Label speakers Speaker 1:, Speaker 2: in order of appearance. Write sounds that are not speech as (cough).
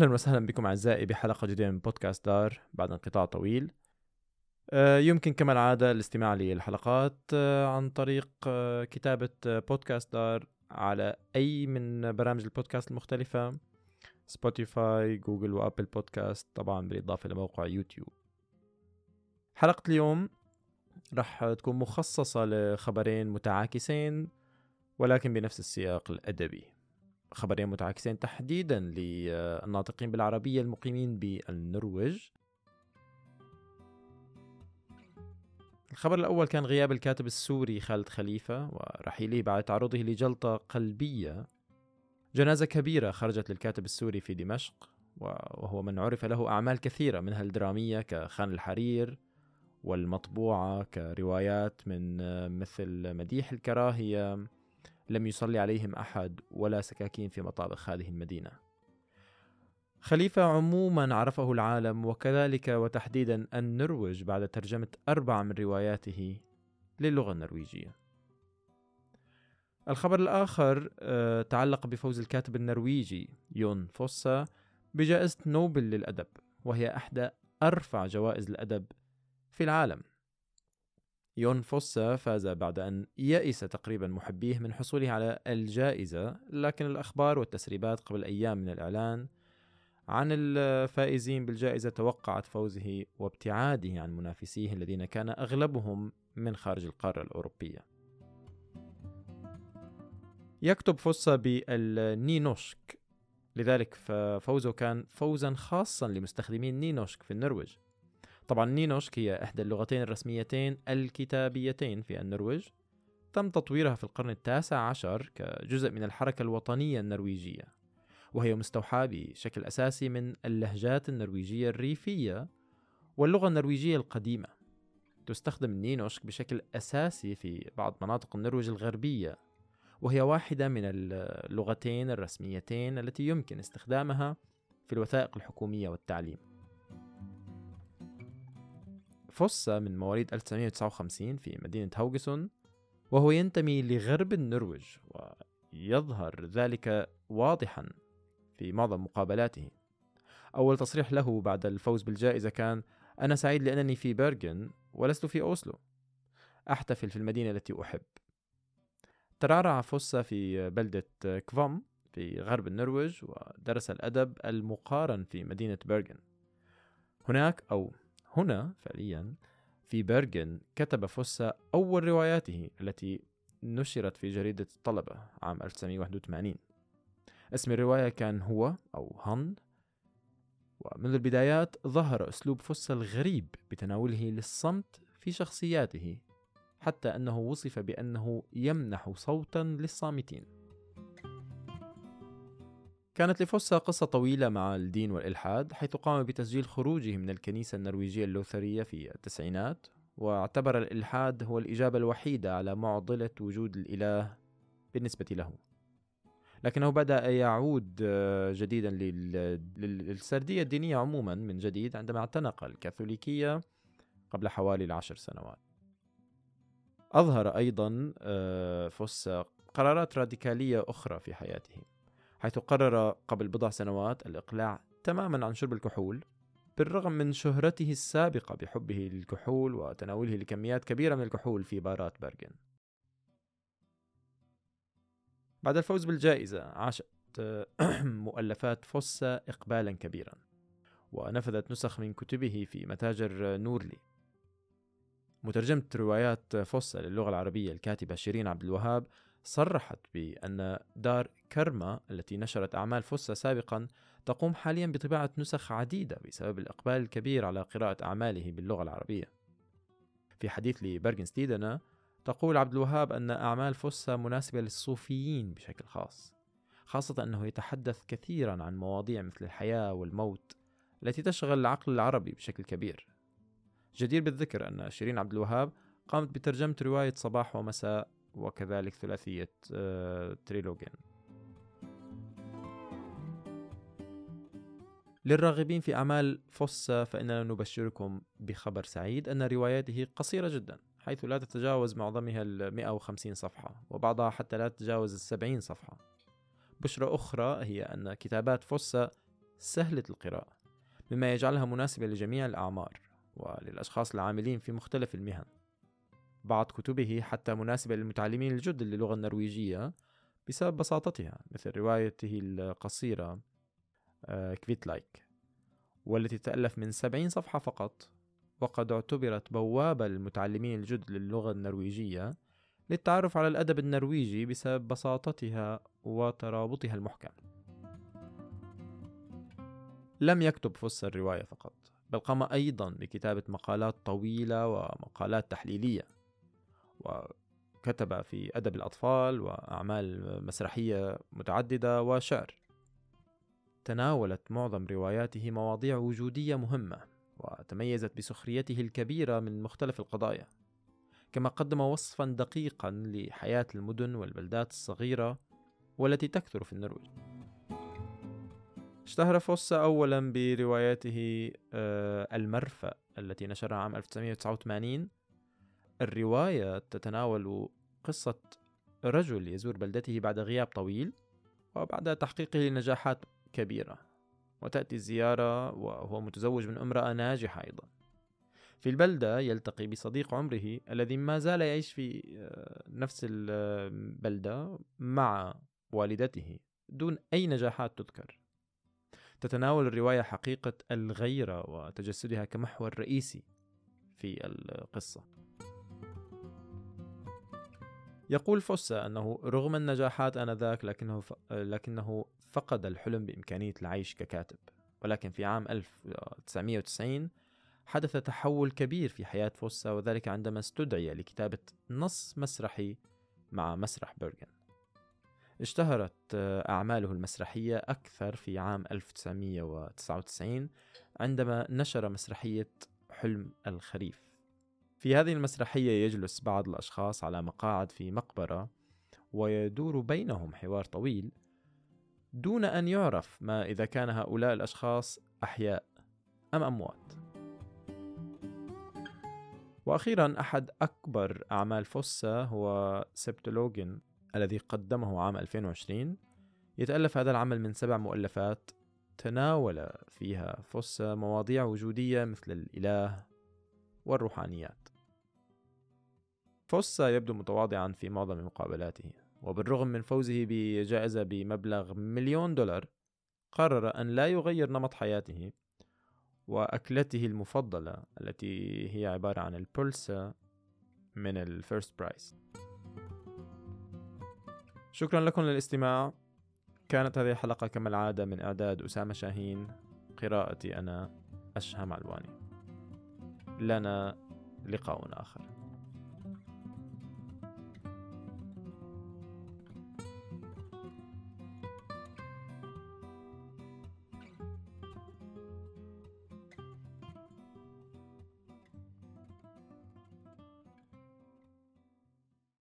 Speaker 1: أهلا وسهلا بكم أعزائي بحلقة جديدة من بودكاست دار بعد انقطاع طويل. آه، يمكن كما العادة الاستماع للحلقات آه، عن طريق آه، كتابة بودكاست دار على أي من برامج البودكاست المختلفة سبوتيفاي جوجل وأبل بودكاست طبعا بالإضافة لموقع يوتيوب. حلقة اليوم رح تكون مخصصة لخبرين متعاكسين ولكن بنفس السياق الأدبي. خبرين متعاكسين تحديدا للناطقين بالعربية المقيمين بالنرويج. الخبر الأول كان غياب الكاتب السوري خالد خليفة ورحيله بعد تعرضه لجلطة قلبية. جنازة كبيرة خرجت للكاتب السوري في دمشق وهو من عرف له أعمال كثيرة منها الدرامية كخان الحرير والمطبوعة كروايات من مثل مديح الكراهية. لم يصلي عليهم أحد ولا سكاكين في مطابخ هذه المدينة. خليفة عموما عرفه العالم وكذلك وتحديدا النرويج بعد ترجمة أربع من رواياته للغة النرويجية. الخبر الآخر آه، تعلق بفوز الكاتب النرويجي يون فوسا بجائزة نوبل للأدب وهي إحدى أرفع جوائز الأدب في العالم. يون فوسا فاز بعد أن يئس تقريبا محبيه من حصوله على الجائزة. لكن الأخبار والتسريبات قبل أيام من الإعلان عن الفائزين بالجائزة توقعت فوزه وابتعاده عن منافسيه الذين كان أغلبهم من خارج القارة الأوروبية. يكتب فوسا بالنينوشك. لذلك ففوزه كان فوزا خاصا لمستخدمين نينوشك في النرويج. طبعا نينوشك هي إحدى اللغتين الرسميتين الكتابيتين في النرويج. تم تطويرها في القرن التاسع عشر كجزء من الحركة الوطنية النرويجية وهي مستوحاة بشكل أساسي من اللهجات النرويجية الريفية واللغة النرويجية القديمة. تستخدم النينوشك بشكل أساسي في بعض مناطق النرويج الغربية وهي واحدة من اللغتين الرسميتين التي يمكن استخدامها في الوثائق الحكومية والتعليم. فوسا من مواليد 1959 في مدينة هوجسون وهو ينتمي لغرب النرويج ويظهر ذلك واضحا في معظم مقابلاته. أول تصريح له بعد الفوز بالجائزة كان أنا سعيد لأنني في بيرغن ولست في أوسلو. أحتفل في المدينة التي أحب. ترعرع فوسا في بلدة كفوم في غرب النرويج ودرس الأدب المقارن في مدينة بيرغن هناك أو هنا فعليا في بيرغن كتب فوسا أول رواياته التي نشرت في جريدة الطلبة عام 1981 اسم الرواية كان هو أو هن ومنذ البدايات ظهر أسلوب فوسا الغريب بتناوله للصمت في شخصياته حتى أنه وصف بأنه يمنح صوتا للصامتين. كانت لفوسا قصة طويلة مع الدين والإلحاد حيث قام بتسجيل خروجه من الكنيسة النرويجية اللوثرية في التسعينات واعتبر الإلحاد هو الإجابة الوحيدة على معضلة وجود الإله بالنسبة له. لكنه بدأ يعود آه، جديدا للسردية الدينية عموما من جديد عندما اعتنق الكاثوليكية قبل حوالي العشر سنوات. أظهر أيضا آه، فوسا قرارات راديكالية أخرى في حياته. حيث قرر قبل بضع سنوات الإقلاع تماما عن شرب الكحول بالرغم من شهرته السابقة بحبه للكحول وتناوله لكميات كبيرة من الكحول في بارات برغن بعد الفوز بالجائزة عاشت (clears throat) مؤلفات فوسا إقبالا كبيرا ونفذت نسخ من كتبه في متاجر نورلي. مترجمة روايات فوسا للغة العربية الكاتبة شيرين عبد الوهاب صرحت بأن دار كرما التي نشرت أعمال فوسا سابقا تقوم حاليا بطباعة نسخ عديدة بسبب الإقبال الكبير على قراءة أعماله باللغة العربية. في حديث لبرغن ستيدنا تقول عبد الوهاب أن أعمال فوسا مناسبة للصوفيين بشكل خاص خاصة أنه يتحدث كثيرا عن مواضيع مثل الحياة والموت التي تشغل العقل العربي بشكل كبير. جدير بالذكر أن شيرين عبد الوهاب قامت بترجمة رواية صباح ومساء وكذلك ثلاثية آه، تريلوجين. للراغبين في أعمال فوسا فإننا نبشركم بخبر سعيد أن رواياته قصيرة جدا حيث لا تتجاوز معظمها ال 150 صفحة وبعضها حتى لا تتجاوز ال 70 صفحة. بشرة أخرى هي أن كتابات فوسا سهلة القراءة مما يجعلها مناسبة لجميع الأعمار وللأشخاص العاملين في مختلف المهن. بعض كتبه حتى مناسبة للمتعلمين الجدد للغة النرويجية بسبب بساطتها مثل روايته القصيرة كفيت آه، لايك والتي تألف من سبعين صفحة فقط وقد اعتبرت بوابة للمتعلمين الجدد للغة النرويجية للتعرف على الأدب النرويجي بسبب بساطتها وترابطها المحكم. لم يكتب فص الرواية فقط بل قام أيضا بكتابة مقالات طويلة ومقالات تحليلية. وكتب في أدب الأطفال وأعمال مسرحية متعددة وشعر. تناولت معظم رواياته مواضيع وجودية مهمة وتميزت بسخريته الكبيرة من مختلف القضايا. كما قدم وصفا دقيقا لحياة المدن والبلدات الصغيرة والتي تكثر في النرويج. اشتهر فوسا أولا برواياته آه، المرفأ التي نشرها عام 1989 الرواية تتناول قصة رجل يزور بلدته بعد غياب طويل وبعد تحقيقه لنجاحات كبيرة وتأتي الزيارة وهو متزوج من امرأة ناجحة أيضا. في البلدة يلتقي بصديق عمره الذي ما زال يعيش في آه، نفس البلدة مع والدته دون أي نجاحات تذكر. تتناول الرواية حقيقة الغيرة وتجسدها كمحور رئيسي في القصة. يقول فوسا أنه رغم النجاحات آنذاك لكنه. لكنه فقد الحلم بإمكانية العيش ككاتب ولكن في عام 1990 حدث تحول كبير في حياة فوسا وذلك عندما استدعي لكتابة نص مسرحي مع مسرح بيرغن اشتهرت أعماله المسرحية أكثر في عام 1999 عندما نشر مسرحية حلم الخريف في هذه المسرحية يجلس بعض الأشخاص على مقاعد في مقبرة ويدور بينهم حوار طويل دون أن يعرف ما إذا كان هؤلاء الأشخاص أحياء أم أموات. وأخيرا أحد أكبر أعمال فوسا هو سبتولوجين الذي قدمه عام 2020 يتألف هذا العمل من سبع مؤلفات تناول فيها فوسا مواضيع وجودية مثل الإله والروحانيات. فوسا يبدو متواضعا في معظم مقابلاته وبالرغم من فوزه بجائزة بمبلغ مليون دولار قرر أن لا يغير نمط حياته وأكلته المفضلة التي هي عبارة عن ال pølsa من ال First Price شكرا لكم للاستماع. كانت هذه الحلقة كما العادة من إعداد أسامة شاهين قراءتي أنا أشهم علواني لنا لقاء آخر.